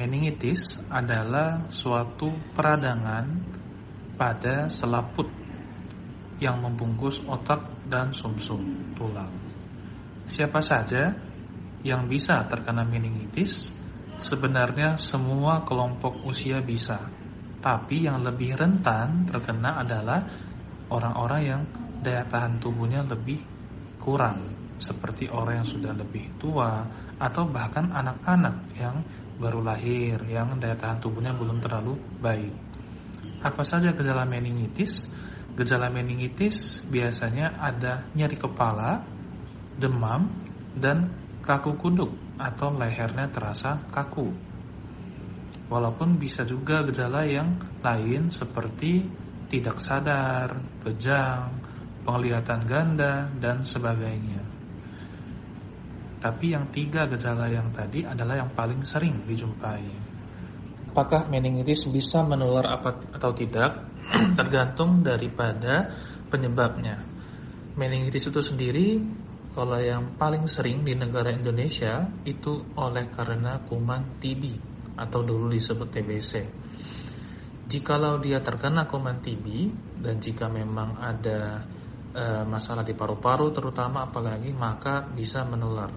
Meningitis adalah suatu peradangan pada selaput yang membungkus otak dan sumsum tulang. Siapa saja yang bisa terkena meningitis? Sebenarnya semua kelompok usia bisa. Tapi yang lebih rentan terkena adalah orang-orang yang daya tahan tubuhnya lebih kurang seperti orang yang sudah lebih tua atau bahkan anak-anak yang baru lahir yang daya tahan tubuhnya belum terlalu baik. Apa saja gejala meningitis? Gejala meningitis biasanya ada nyeri kepala, demam, dan kaku kuduk atau lehernya terasa kaku. Walaupun bisa juga gejala yang lain seperti tidak sadar, kejang, penglihatan ganda, dan sebagainya. Tapi yang tiga gejala yang tadi adalah yang paling sering dijumpai. Apakah meningitis bisa menular atau tidak? Tergantung daripada penyebabnya. Meningitis itu sendiri kalau yang paling sering di negara Indonesia itu oleh karena kuman TB atau dulu disebut TBC. Jikalau dia terkena kuman TB dan jika memang ada e, masalah di paru-paru terutama apalagi maka bisa menular.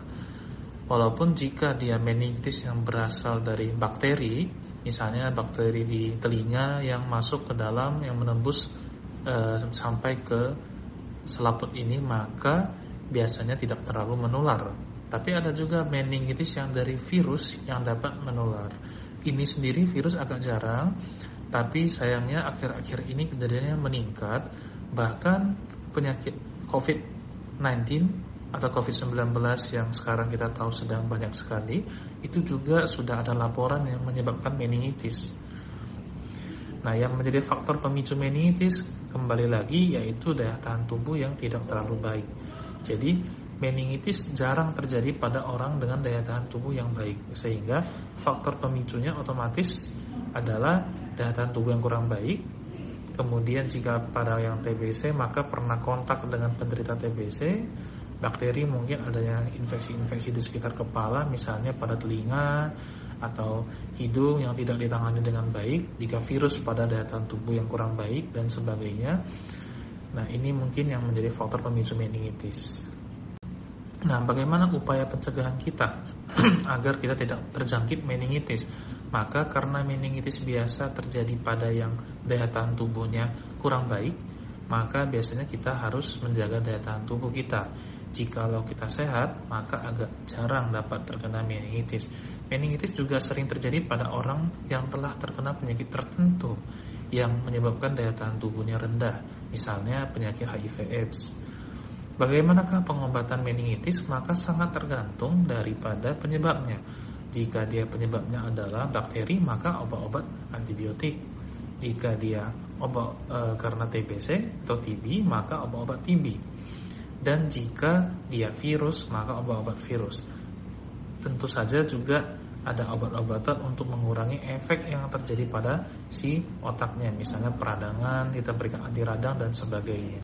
Walaupun jika dia meningitis yang berasal dari bakteri, misalnya bakteri di telinga yang masuk ke dalam yang menembus e, sampai ke selaput ini maka biasanya tidak terlalu menular. Tapi ada juga meningitis yang dari virus yang dapat menular. Ini sendiri virus agak jarang, tapi sayangnya akhir-akhir ini kejadiannya meningkat. Bahkan penyakit COVID-19 atau COVID-19 yang sekarang kita tahu sedang banyak sekali, itu juga sudah ada laporan yang menyebabkan meningitis. Nah, yang menjadi faktor pemicu meningitis kembali lagi yaitu daya tahan tubuh yang tidak terlalu baik. Jadi, meningitis jarang terjadi pada orang dengan daya tahan tubuh yang baik, sehingga faktor pemicunya otomatis adalah daya tahan tubuh yang kurang baik Kemudian jika pada yang TBC maka pernah kontak dengan penderita TBC, bakteri mungkin adanya infeksi-infeksi di sekitar kepala, misalnya pada telinga atau hidung yang tidak ditangani dengan baik, jika virus pada daya tahan tubuh yang kurang baik dan sebagainya. Nah, ini mungkin yang menjadi faktor pemicu meningitis. Nah, bagaimana upaya pencegahan kita agar kita tidak terjangkit meningitis? Maka karena meningitis biasa terjadi pada yang daya tahan tubuhnya kurang baik, maka biasanya kita harus menjaga daya tahan tubuh kita. Jikalau kita sehat, maka agak jarang dapat terkena meningitis. Meningitis juga sering terjadi pada orang yang telah terkena penyakit tertentu yang menyebabkan daya tahan tubuhnya rendah, misalnya penyakit HIV/AIDS. Bagaimanakah pengobatan meningitis? Maka sangat tergantung daripada penyebabnya. Jika dia penyebabnya adalah bakteri, maka obat-obat antibiotik. Jika dia obat e, karena TBC atau TB, maka obat-obat TB. Dan jika dia virus, maka obat-obat virus. Tentu saja juga ada obat-obatan untuk mengurangi efek yang terjadi pada si otaknya, misalnya peradangan, kita berikan anti radang dan sebagainya.